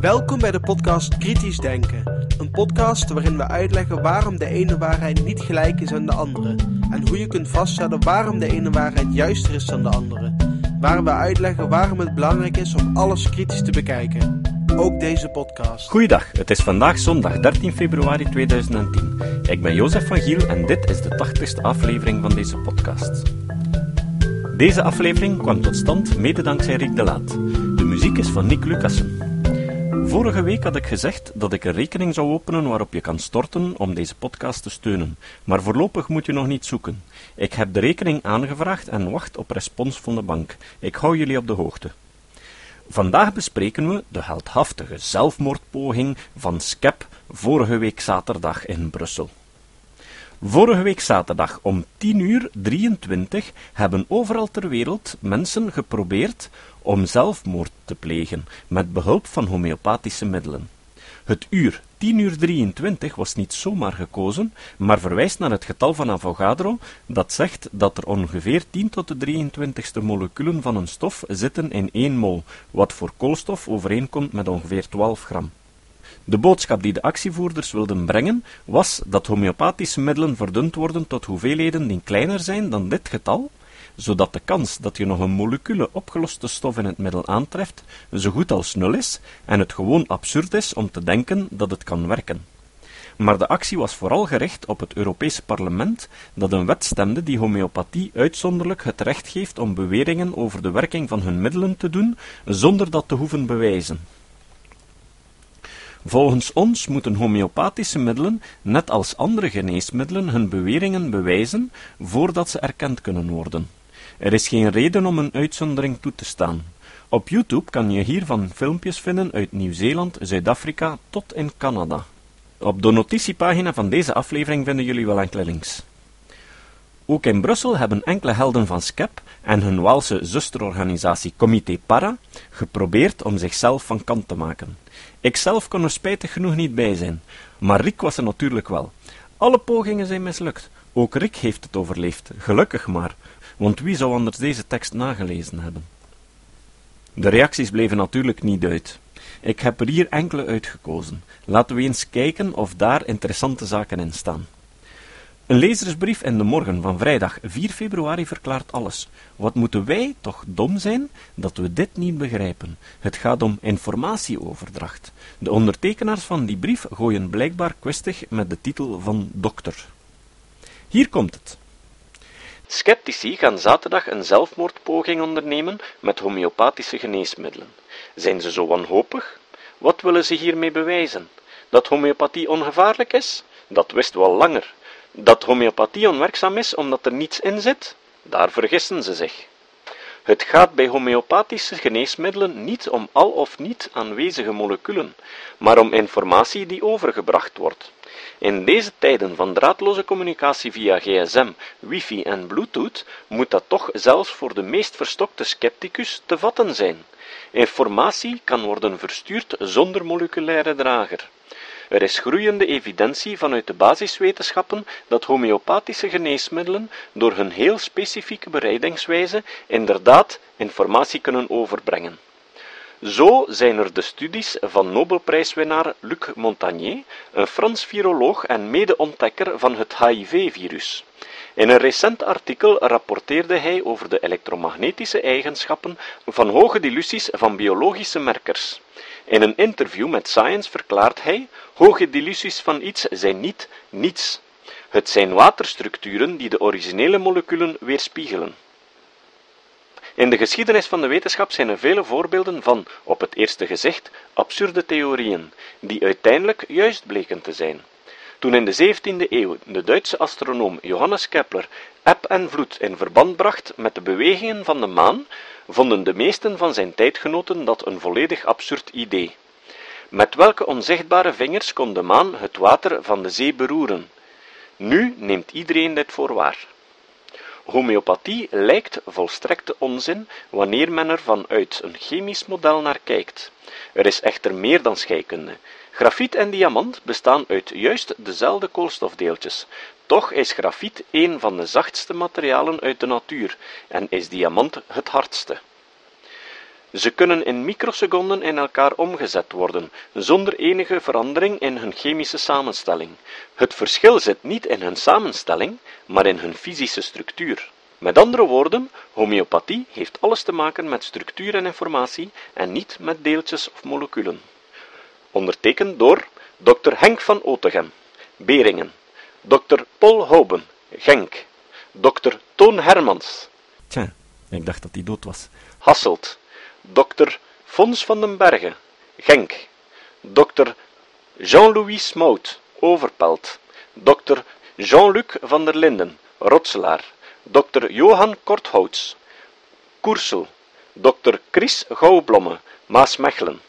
Welkom bij de podcast Kritisch Denken. Een podcast waarin we uitleggen waarom de ene waarheid niet gelijk is aan de andere. En hoe je kunt vaststellen waarom de ene waarheid juister is dan de andere. Waar we uitleggen waarom het belangrijk is om alles kritisch te bekijken. Ook deze podcast. Goeiedag, het is vandaag zondag 13 februari 2010. Ik ben Jozef van Giel en dit is de 80ste aflevering van deze podcast. Deze aflevering kwam tot stand mede dankzij Rick de Laat. Muziek is van Nick Lucassen. Vorige week had ik gezegd dat ik een rekening zou openen waarop je kan storten om deze podcast te steunen, maar voorlopig moet je nog niet zoeken. Ik heb de rekening aangevraagd en wacht op respons van de bank. Ik hou jullie op de hoogte. Vandaag bespreken we de heldhaftige zelfmoordpoging van Skep vorige week zaterdag in Brussel. Vorige week zaterdag om 10 uur 23 hebben overal ter wereld mensen geprobeerd om zelfmoord te plegen met behulp van homeopathische middelen. Het uur 10 uur 23 was niet zomaar gekozen, maar verwijst naar het getal van Avogadro, dat zegt dat er ongeveer 10 tot de 23ste moleculen van een stof zitten in 1 mol, wat voor koolstof overeenkomt met ongeveer 12 gram. De boodschap die de actievoerders wilden brengen, was dat homeopathische middelen verdund worden tot hoeveelheden die kleiner zijn dan dit getal, zodat de kans dat je nog een molecule opgeloste stof in het middel aantreft, zo goed als nul is, en het gewoon absurd is om te denken dat het kan werken. Maar de actie was vooral gericht op het Europese parlement, dat een wet stemde die homeopathie uitzonderlijk het recht geeft om beweringen over de werking van hun middelen te doen, zonder dat te hoeven bewijzen. Volgens ons moeten homeopathische middelen, net als andere geneesmiddelen, hun beweringen bewijzen voordat ze erkend kunnen worden. Er is geen reden om een uitzondering toe te staan. Op YouTube kan je hiervan filmpjes vinden uit Nieuw-Zeeland, Zuid-Afrika tot in Canada. Op de notitiepagina van deze aflevering vinden jullie wel enkele links. Ook in Brussel hebben enkele helden van SCEP en hun Waalse zusterorganisatie Comité Para geprobeerd om zichzelf van kant te maken. Ikzelf kon er spijtig genoeg niet bij zijn, maar Rick was er natuurlijk wel. Alle pogingen zijn mislukt. Ook Rick heeft het overleefd, gelukkig maar, want wie zou anders deze tekst nagelezen hebben? De reacties bleven natuurlijk niet uit. Ik heb er hier enkele uitgekozen. Laten we eens kijken of daar interessante zaken in staan. Een lezersbrief in de morgen van vrijdag 4 februari verklaart alles. Wat moeten wij toch dom zijn dat we dit niet begrijpen? Het gaat om informatieoverdracht. De ondertekenaars van die brief gooien blijkbaar kwistig met de titel van dokter. Hier komt het. Sceptici gaan zaterdag een zelfmoordpoging ondernemen met homeopathische geneesmiddelen. Zijn ze zo wanhopig? Wat willen ze hiermee bewijzen? Dat homeopathie ongevaarlijk is? Dat wisten we al langer. Dat homeopathie onwerkzaam is omdat er niets in zit? Daar vergissen ze zich. Het gaat bij homeopathische geneesmiddelen niet om al of niet aanwezige moleculen, maar om informatie die overgebracht wordt. In deze tijden van draadloze communicatie via gsm, wifi en bluetooth moet dat toch zelfs voor de meest verstokte scepticus te vatten zijn. Informatie kan worden verstuurd zonder moleculaire drager. Er is groeiende evidentie vanuit de basiswetenschappen dat homeopathische geneesmiddelen door hun heel specifieke bereidingswijze inderdaad informatie kunnen overbrengen. Zo zijn er de studies van Nobelprijswinnaar Luc Montagnier, een Frans viroloog en mede-ontdekker van het HIV-virus. In een recent artikel rapporteerde hij over de elektromagnetische eigenschappen van hoge diluties van biologische merkers. In een interview met Science verklaart hij: hoge diluties van iets zijn niet niets. Het zijn waterstructuren die de originele moleculen weerspiegelen. In de geschiedenis van de wetenschap zijn er vele voorbeelden van, op het eerste gezicht, absurde theorieën, die uiteindelijk juist bleken te zijn. Toen in de 17e eeuw de Duitse astronoom Johannes Kepler eb en vloed in verband bracht met de bewegingen van de maan, vonden de meesten van zijn tijdgenoten dat een volledig absurd idee. Met welke onzichtbare vingers kon de maan het water van de zee beroeren? Nu neemt iedereen dit voor waar. Homeopathie lijkt volstrekte onzin wanneer men er vanuit een chemisch model naar kijkt. Er is echter meer dan scheikunde. Grafiet en diamant bestaan uit juist dezelfde koolstofdeeltjes. Toch is grafiet een van de zachtste materialen uit de natuur en is diamant het hardste. Ze kunnen in microseconden in elkaar omgezet worden, zonder enige verandering in hun chemische samenstelling. Het verschil zit niet in hun samenstelling, maar in hun fysische structuur. Met andere woorden, homeopathie heeft alles te maken met structuur en informatie en niet met deeltjes of moleculen. Ondertekend door Dr. Henk van Otegem, Beringen, Dr. Paul Houben, Genk, Dr. Toon Hermans, Tja, ik dacht dat hij dood was. Hasselt, Dr. Fons van den Bergen, Genk, Dr. Jean-Louis Smout, Overpelt, Dr. Jean-Luc van der Linden, Rotselaar, Dr. Johan Korthouts, Koersel, Dr. Chris Gouwblomme, Maasmechelen.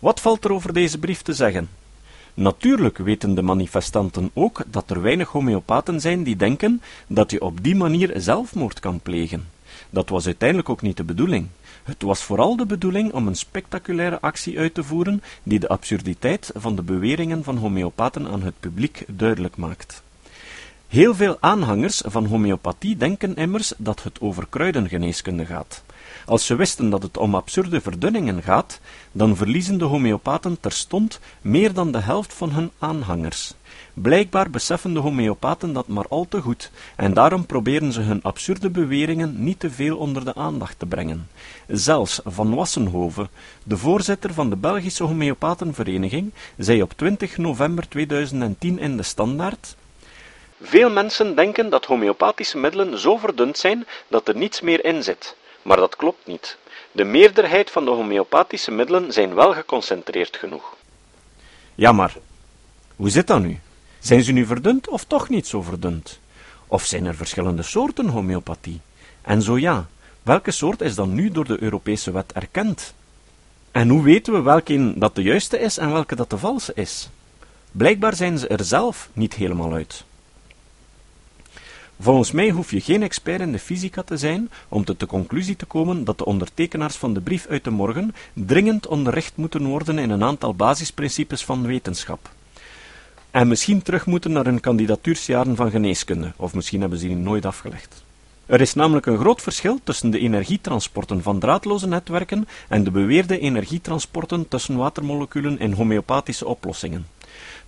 Wat valt er over deze brief te zeggen? Natuurlijk weten de manifestanten ook dat er weinig homeopaten zijn die denken dat je op die manier zelfmoord kan plegen. Dat was uiteindelijk ook niet de bedoeling. Het was vooral de bedoeling om een spectaculaire actie uit te voeren die de absurditeit van de beweringen van homeopaten aan het publiek duidelijk maakt. Heel veel aanhangers van homeopathie denken immers dat het over kruidengeneeskunde gaat. Als ze wisten dat het om absurde verdunningen gaat, dan verliezen de homeopaten terstond meer dan de helft van hun aanhangers. Blijkbaar beseffen de homeopaten dat maar al te goed, en daarom proberen ze hun absurde beweringen niet te veel onder de aandacht te brengen. Zelfs Van Wassenhoven, de voorzitter van de Belgische Homeopatenvereniging, zei op 20 november 2010 in de Standaard Veel mensen denken dat homeopathische middelen zo verdund zijn dat er niets meer in zit. Maar dat klopt niet. De meerderheid van de homeopathische middelen zijn wel geconcentreerd genoeg. Ja, maar hoe zit dat nu? Zijn ze nu verdund of toch niet zo verdund? Of zijn er verschillende soorten homeopathie? En zo ja, welke soort is dan nu door de Europese wet erkend? En hoe weten we welke dat de juiste is en welke dat de valse is? Blijkbaar zijn ze er zelf niet helemaal uit. Volgens mij hoef je geen expert in de fysica te zijn om tot de conclusie te komen dat de ondertekenaars van de brief uit de morgen dringend onderricht moeten worden in een aantal basisprincipes van wetenschap. En misschien terug moeten naar hun kandidatuursjaren van geneeskunde, of misschien hebben ze die nooit afgelegd. Er is namelijk een groot verschil tussen de energietransporten van draadloze netwerken en de beweerde energietransporten tussen watermoleculen in homeopathische oplossingen.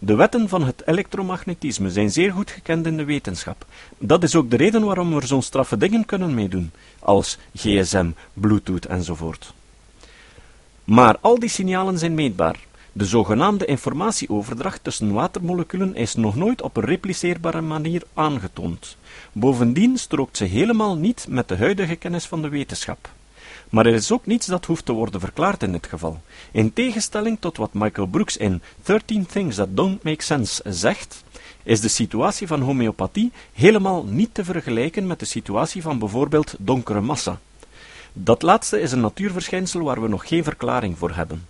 De wetten van het elektromagnetisme zijn zeer goed gekend in de wetenschap. Dat is ook de reden waarom we zo'n straffe dingen kunnen meedoen, als gsm, bluetooth enzovoort. Maar al die signalen zijn meetbaar. De zogenaamde informatieoverdracht tussen watermoleculen is nog nooit op een repliceerbare manier aangetoond. Bovendien strookt ze helemaal niet met de huidige kennis van de wetenschap. Maar er is ook niets dat hoeft te worden verklaard in dit geval. In tegenstelling tot wat Michael Brooks in 13 Things That Don't Make Sense zegt, is de situatie van homeopathie helemaal niet te vergelijken met de situatie van bijvoorbeeld donkere massa. Dat laatste is een natuurverschijnsel waar we nog geen verklaring voor hebben.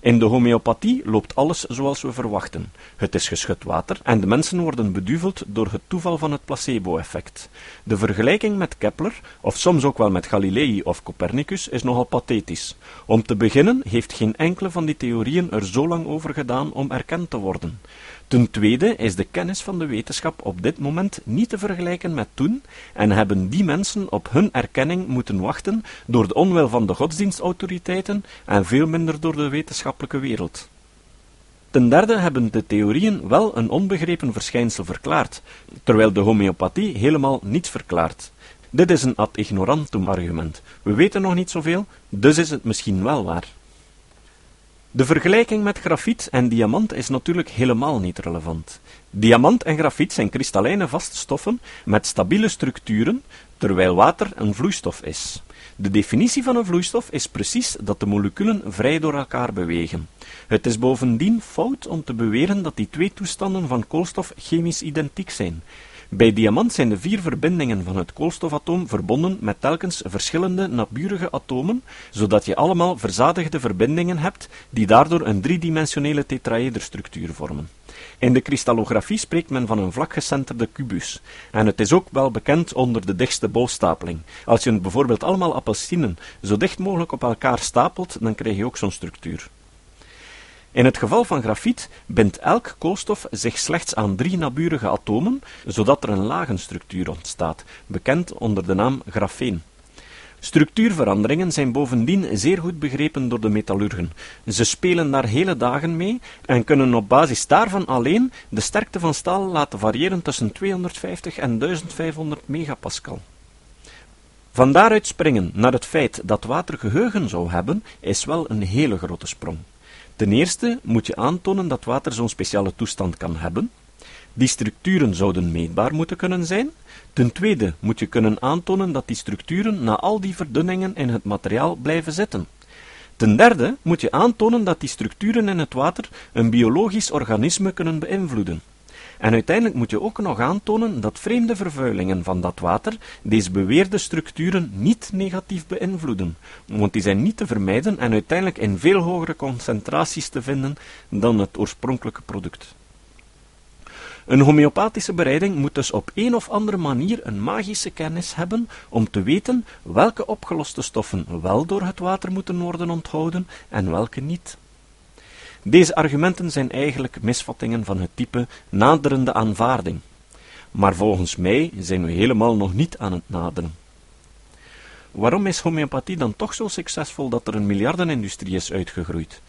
In de homeopathie loopt alles zoals we verwachten. Het is geschud water en de mensen worden beduveld door het toeval van het placebo-effect. De vergelijking met Kepler, of soms ook wel met Galilei of Copernicus, is nogal pathetisch. Om te beginnen heeft geen enkele van die theorieën er zo lang over gedaan om erkend te worden. Ten tweede is de kennis van de wetenschap op dit moment niet te vergelijken met toen en hebben die mensen op hun erkenning moeten wachten door de onwil van de godsdienstautoriteiten en veel minder door de wetenschappelijke wereld. Ten derde hebben de theorieën wel een onbegrepen verschijnsel verklaard, terwijl de homeopathie helemaal niets verklaart. Dit is een ad ignorantum argument. We weten nog niet zoveel, dus is het misschien wel waar. De vergelijking met grafiet en diamant is natuurlijk helemaal niet relevant. Diamant en grafiet zijn kristallijne vaste stoffen met stabiele structuren, terwijl water een vloeistof is. De definitie van een vloeistof is precies dat de moleculen vrij door elkaar bewegen. Het is bovendien fout om te beweren dat die twee toestanden van koolstof chemisch identiek zijn. Bij diamant zijn de vier verbindingen van het koolstofatoom verbonden met telkens verschillende naburige atomen, zodat je allemaal verzadigde verbindingen hebt die daardoor een driedimensionele tetraederstructuur vormen. In de kristallografie spreekt men van een vlakgecenterde kubus, en het is ook wel bekend onder de dichtste bolstapeling. Als je bijvoorbeeld allemaal appelsinen zo dicht mogelijk op elkaar stapelt, dan krijg je ook zo'n structuur. In het geval van grafiet bindt elk koolstof zich slechts aan drie naburige atomen, zodat er een lagenstructuur ontstaat, bekend onder de naam grafeen. Structuurveranderingen zijn bovendien zeer goed begrepen door de metallurgen. Ze spelen daar hele dagen mee en kunnen op basis daarvan alleen de sterkte van staal laten variëren tussen 250 en 1500 megapascal. Van daaruit springen naar het feit dat water geheugen zou hebben, is wel een hele grote sprong. Ten eerste moet je aantonen dat water zo'n speciale toestand kan hebben. Die structuren zouden meetbaar moeten kunnen zijn. Ten tweede moet je kunnen aantonen dat die structuren na al die verdunningen in het materiaal blijven zitten. Ten derde moet je aantonen dat die structuren in het water een biologisch organisme kunnen beïnvloeden. En uiteindelijk moet je ook nog aantonen dat vreemde vervuilingen van dat water deze beweerde structuren niet negatief beïnvloeden, want die zijn niet te vermijden en uiteindelijk in veel hogere concentraties te vinden dan het oorspronkelijke product. Een homeopathische bereiding moet dus op een of andere manier een magische kennis hebben om te weten welke opgeloste stoffen wel door het water moeten worden onthouden en welke niet. Deze argumenten zijn eigenlijk misvattingen van het type naderende aanvaarding. Maar volgens mij zijn we helemaal nog niet aan het naderen. Waarom is homeopathie dan toch zo succesvol dat er een miljardenindustrie is uitgegroeid?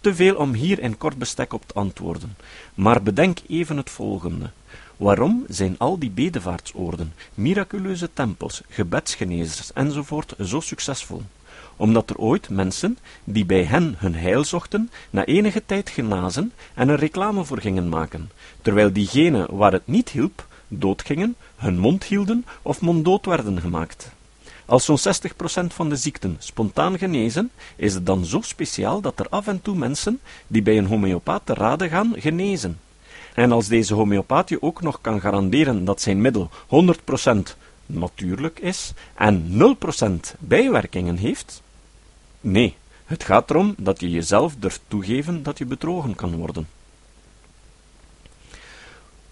Te veel om hier in kort bestek op te antwoorden, maar bedenk even het volgende. Waarom zijn al die bedevaartsoorden, miraculeuze tempels, gebedsgenezers enzovoort zo succesvol? Omdat er ooit mensen, die bij hen hun heil zochten, na enige tijd genazen en er reclame voor gingen maken, terwijl diegenen waar het niet hielp, doodgingen, hun mond hielden of monddood werden gemaakt. Als zo'n 60% van de ziekten spontaan genezen, is het dan zo speciaal dat er af en toe mensen die bij een homeopaat te raden gaan, genezen. En als deze homeopaat je ook nog kan garanderen dat zijn middel 100% natuurlijk is en 0% bijwerkingen heeft, Nee, het gaat erom dat je jezelf durft toegeven dat je bedrogen kan worden.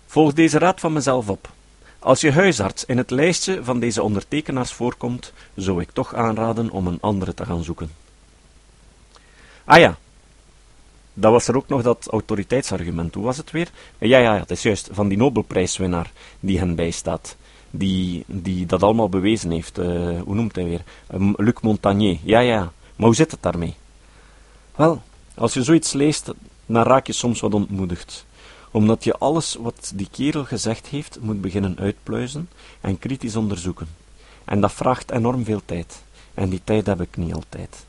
Volg deze raad van mezelf op. Als je huisarts in het lijstje van deze ondertekenaars voorkomt, zou ik toch aanraden om een andere te gaan zoeken. Ah ja, dat was er ook nog dat autoriteitsargument. Hoe was het weer? Ja, ja, het is juist van die Nobelprijswinnaar die hen bijstaat. Die, die dat allemaal bewezen heeft. Uh, hoe noemt hij weer? Uh, Luc Montagnier. Ja, ja. Maar hoe zit het daarmee? Wel, als je zoiets leest, dan raak je soms wat ontmoedigd. Omdat je alles wat die kerel gezegd heeft, moet beginnen uitpluizen en kritisch onderzoeken. En dat vraagt enorm veel tijd. En die tijd heb ik niet altijd.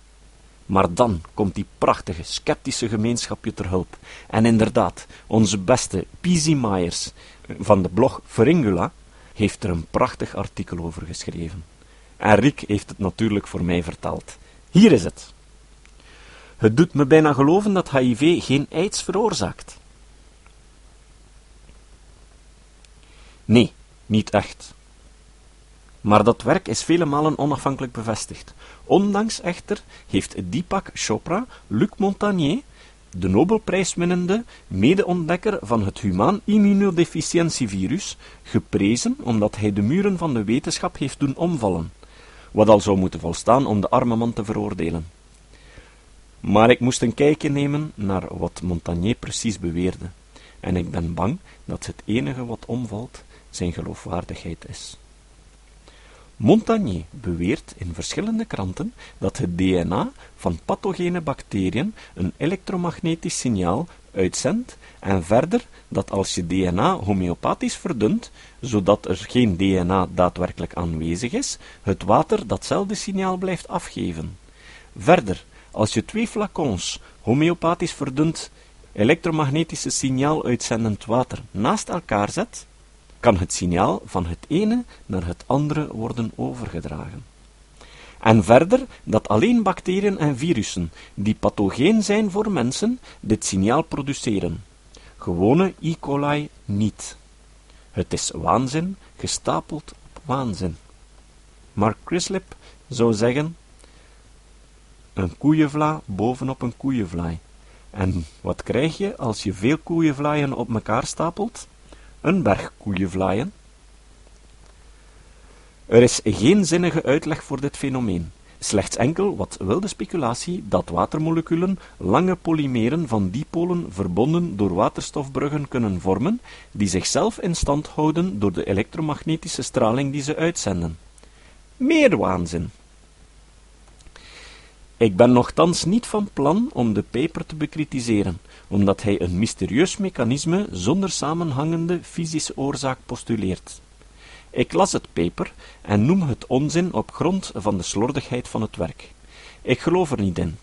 Maar dan komt die prachtige, sceptische gemeenschap je ter hulp. En inderdaad, onze beste Peasy Myers van de blog Veringula heeft er een prachtig artikel over geschreven. En heeft het natuurlijk voor mij vertaald. Hier is het. Het doet me bijna geloven dat HIV geen aids veroorzaakt. Nee, niet echt. Maar dat werk is vele malen onafhankelijk bevestigd. Ondanks echter heeft Deepak Chopra Luc Montagnier, de Nobelprijswinnende medeontdekker van het humaan immunodeficiëntievirus, geprezen omdat hij de muren van de wetenschap heeft doen omvallen wat al zou moeten volstaan om de arme man te veroordelen. Maar ik moest een kijkje nemen naar wat Montagnier precies beweerde, en ik ben bang dat het enige wat omvalt zijn geloofwaardigheid is. Montagnier beweert in verschillende kranten dat het DNA van pathogene bacteriën een elektromagnetisch signaal uitzendt en verder dat als je DNA homeopathisch verdunt, zodat er geen DNA daadwerkelijk aanwezig is, het water datzelfde signaal blijft afgeven. Verder, als je twee flacons homeopathisch verdund elektromagnetische signaal uitzendend water naast elkaar zet, kan het signaal van het ene naar het andere worden overgedragen. En verder dat alleen bacteriën en virussen, die pathogeen zijn voor mensen, dit signaal produceren. Gewone E. coli niet. Het is waanzin, gestapeld op waanzin. Mark Crislip zou zeggen, een koeienvla bovenop een koeienvlaai. En wat krijg je als je veel koeienvlaaien op elkaar stapelt? Een berg koeienvlaaien. Er is geen zinnige uitleg voor dit fenomeen. Slechts enkel wat wilde speculatie dat watermoleculen lange polymeren van dipolen verbonden door waterstofbruggen kunnen vormen, die zichzelf in stand houden door de elektromagnetische straling die ze uitzenden. Meer waanzin. Ik ben nogthans niet van plan om de paper te bekritiseren, omdat hij een mysterieus mechanisme zonder samenhangende fysische oorzaak postuleert. Ik las het paper en noem het onzin op grond van de slordigheid van het werk. Ik geloof er niet in.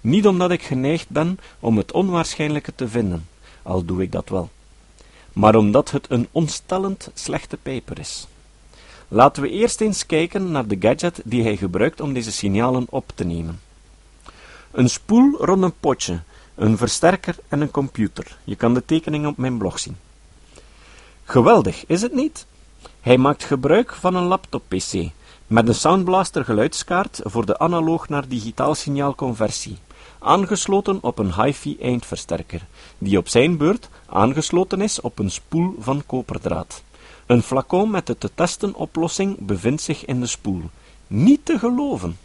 Niet omdat ik geneigd ben om het onwaarschijnlijke te vinden, al doe ik dat wel, maar omdat het een onstellend slechte paper is. Laten we eerst eens kijken naar de gadget die hij gebruikt om deze signalen op te nemen. Een spoel rond een potje, een versterker en een computer. Je kan de tekening op mijn blog zien. Geweldig, is het niet? Hij maakt gebruik van een laptop-PC met een Soundblaster geluidskaart voor de analoog naar digitaal signaalconversie, aangesloten op een hi-fi eindversterker, die op zijn beurt aangesloten is op een spoel van koperdraad. Een flacon met de te testen oplossing bevindt zich in de spoel. Niet te geloven!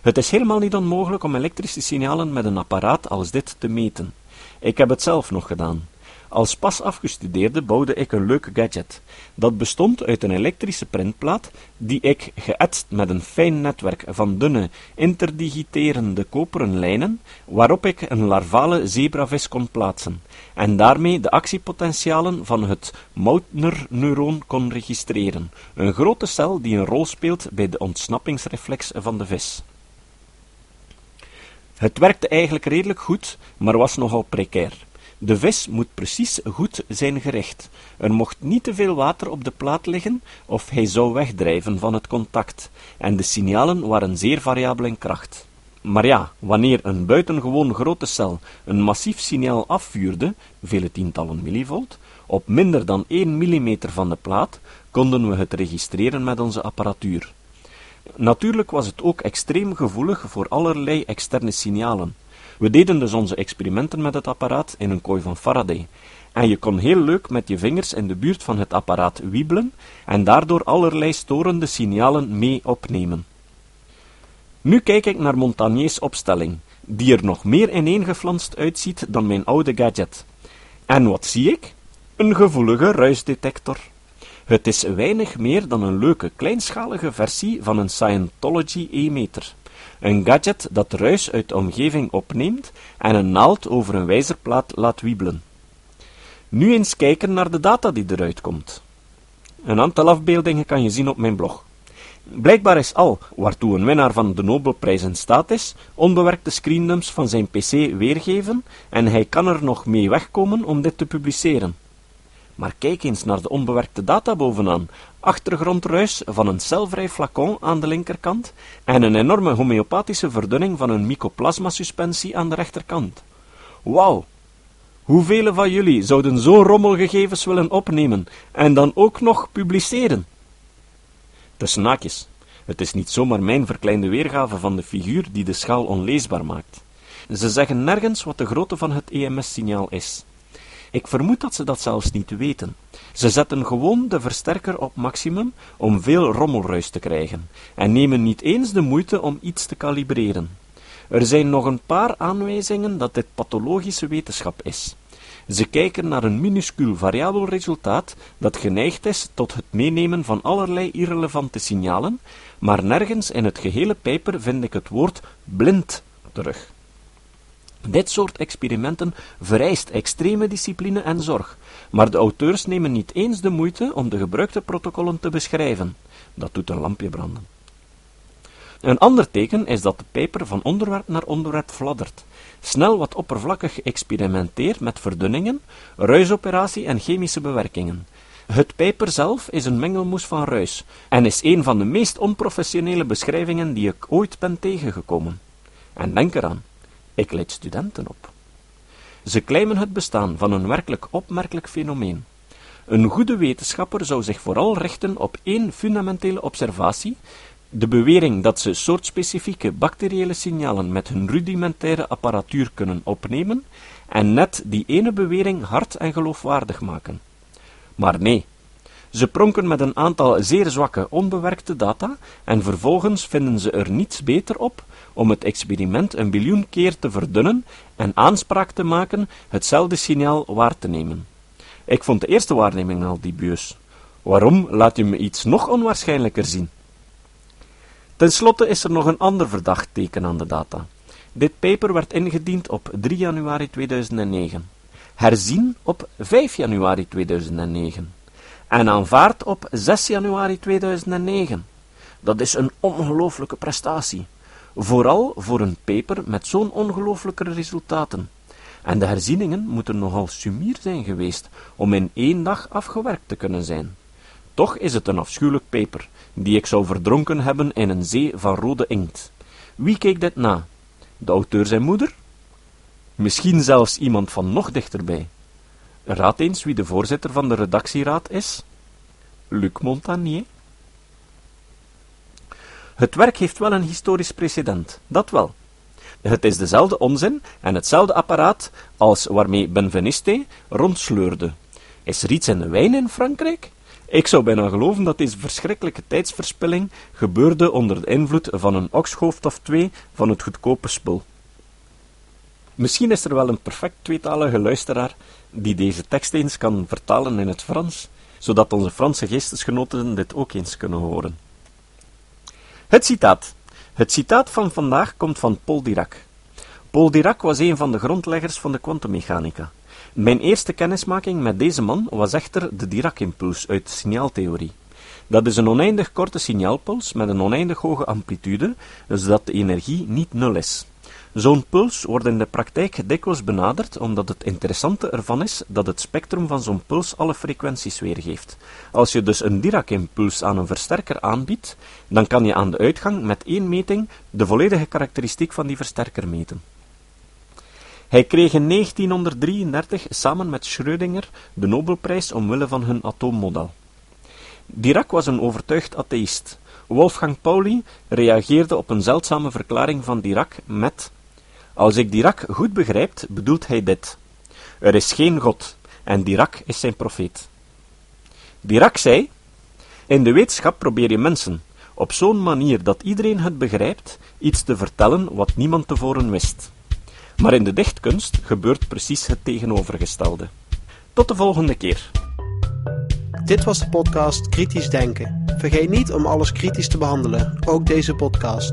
Het is helemaal niet onmogelijk om elektrische signalen met een apparaat als dit te meten. Ik heb het zelf nog gedaan. Als pas afgestudeerde bouwde ik een leuke gadget. Dat bestond uit een elektrische printplaat die ik, geëtst met een fijn netwerk van dunne, interdigiterende koperen lijnen, waarop ik een larvale zebravis kon plaatsen, en daarmee de actiepotentialen van het Mautner-neuron kon registreren, een grote cel die een rol speelt bij de ontsnappingsreflex van de vis. Het werkte eigenlijk redelijk goed, maar was nogal precair. De vis moet precies goed zijn gericht. Er mocht niet te veel water op de plaat liggen, of hij zou wegdrijven van het contact, en de signalen waren zeer variabel in kracht. Maar ja, wanneer een buitengewoon grote cel een massief signaal afvuurde, vele tientallen millivolt, op minder dan 1 mm van de plaat, konden we het registreren met onze apparatuur. Natuurlijk was het ook extreem gevoelig voor allerlei externe signalen. We deden dus onze experimenten met het apparaat in een kooi van Faraday. En je kon heel leuk met je vingers in de buurt van het apparaat wiebelen en daardoor allerlei storende signalen mee opnemen. Nu kijk ik naar Montagniers opstelling, die er nog meer ineengeflanst uitziet dan mijn oude gadget. En wat zie ik? Een gevoelige ruisdetector. Het is weinig meer dan een leuke kleinschalige versie van een Scientology E-meter. Een gadget dat ruis uit de omgeving opneemt en een naald over een wijzerplaat laat wiebelen. Nu eens kijken naar de data die eruit komt. Een aantal afbeeldingen kan je zien op mijn blog. Blijkbaar is al, waartoe een winnaar van de Nobelprijs in staat is, onbewerkte screendumps van zijn pc weergeven en hij kan er nog mee wegkomen om dit te publiceren. Maar kijk eens naar de onbewerkte data bovenaan. Achtergrondruis van een celvrij flacon aan de linkerkant en een enorme homeopathische verdunning van een mycoplasma-suspensie aan de rechterkant. Wauw! Hoeveel van jullie zouden zo'n rommelgegevens willen opnemen en dan ook nog publiceren? Tussen naakjes. Het is niet zomaar mijn verkleinde weergave van de figuur die de schaal onleesbaar maakt. Ze zeggen nergens wat de grootte van het EMS-signaal is. Ik vermoed dat ze dat zelfs niet weten. Ze zetten gewoon de versterker op maximum om veel rommelruis te krijgen, en nemen niet eens de moeite om iets te kalibreren. Er zijn nog een paar aanwijzingen dat dit pathologische wetenschap is. Ze kijken naar een minuscuul variabel resultaat dat geneigd is tot het meenemen van allerlei irrelevante signalen, maar nergens in het gehele paper vind ik het woord blind terug. Dit soort experimenten vereist extreme discipline en zorg, maar de auteurs nemen niet eens de moeite om de gebruikte protocollen te beschrijven. Dat doet een lampje branden. Een ander teken is dat de paper van onderwerp naar onderwerp fladdert, snel wat oppervlakkig experimenteert met verdunningen, ruisoperatie en chemische bewerkingen. Het paper zelf is een mengelmoes van ruis en is een van de meest onprofessionele beschrijvingen die ik ooit ben tegengekomen. En denk eraan, ik leid studenten op. Ze claimen het bestaan van een werkelijk opmerkelijk fenomeen. Een goede wetenschapper zou zich vooral richten op één fundamentele observatie, de bewering dat ze soortspecifieke bacteriële signalen met hun rudimentaire apparatuur kunnen opnemen, en net die ene bewering hard en geloofwaardig maken. Maar nee, ze pronken met een aantal zeer zwakke onbewerkte data en vervolgens vinden ze er niets beter op om het experiment een biljoen keer te verdunnen en aanspraak te maken hetzelfde signaal waar te nemen. Ik vond de eerste waarneming al dubieus. Waarom laat je me iets nog onwaarschijnlijker zien? Ten slotte is er nog een ander verdacht teken aan de data. Dit paper werd ingediend op 3 januari 2009, herzien op 5 januari 2009 en aanvaard op 6 januari 2009. Dat is een ongelooflijke prestatie, vooral voor een paper met zo'n ongelooflijke resultaten. En de herzieningen moeten nogal sumier zijn geweest om in één dag afgewerkt te kunnen zijn. Toch is het een afschuwelijk paper, die ik zou verdronken hebben in een zee van rode inkt. Wie keek dit na? De auteur zijn moeder? Misschien zelfs iemand van nog dichterbij. Raad eens wie de voorzitter van de redactieraad is. Luc Montagnier. Het werk heeft wel een historisch precedent, dat wel. Het is dezelfde onzin en hetzelfde apparaat als waarmee Benveniste rondsleurde. Is er iets in de wijn in Frankrijk? Ik zou bijna geloven dat deze verschrikkelijke tijdsverspilling gebeurde onder de invloed van een okshoofd of twee van het goedkope spul. Misschien is er wel een perfect tweetalige luisteraar die deze tekst eens kan vertalen in het Frans, zodat onze Franse geestesgenoten dit ook eens kunnen horen. Het citaat. Het citaat van vandaag komt van Paul Dirac. Paul Dirac was een van de grondleggers van de kwantummechanica. Mijn eerste kennismaking met deze man was echter de Dirac-impuls uit de signaaltheorie. Dat is een oneindig korte signaalpuls met een oneindig hoge amplitude, zodat de energie niet nul is. Zo'n puls wordt in de praktijk dikwijls benaderd, omdat het interessante ervan is dat het spectrum van zo'n puls alle frequenties weergeeft. Als je dus een Dirac-impuls aan een versterker aanbiedt, dan kan je aan de uitgang met één meting de volledige karakteristiek van die versterker meten. Hij kreeg in 1933 samen met Schrödinger de Nobelprijs omwille van hun atoommodel. Dirac was een overtuigd atheïst. Wolfgang Pauli reageerde op een zeldzame verklaring van Dirac met als ik Dirac goed begrijp, bedoelt hij dit. Er is geen God, en Dirac is zijn profeet. Dirac zei, in de wetenschap probeer je mensen, op zo'n manier dat iedereen het begrijpt, iets te vertellen wat niemand tevoren wist. Maar in de dichtkunst gebeurt precies het tegenovergestelde. Tot de volgende keer. Dit was de podcast Kritisch Denken. Vergeet niet om alles kritisch te behandelen, ook deze podcast.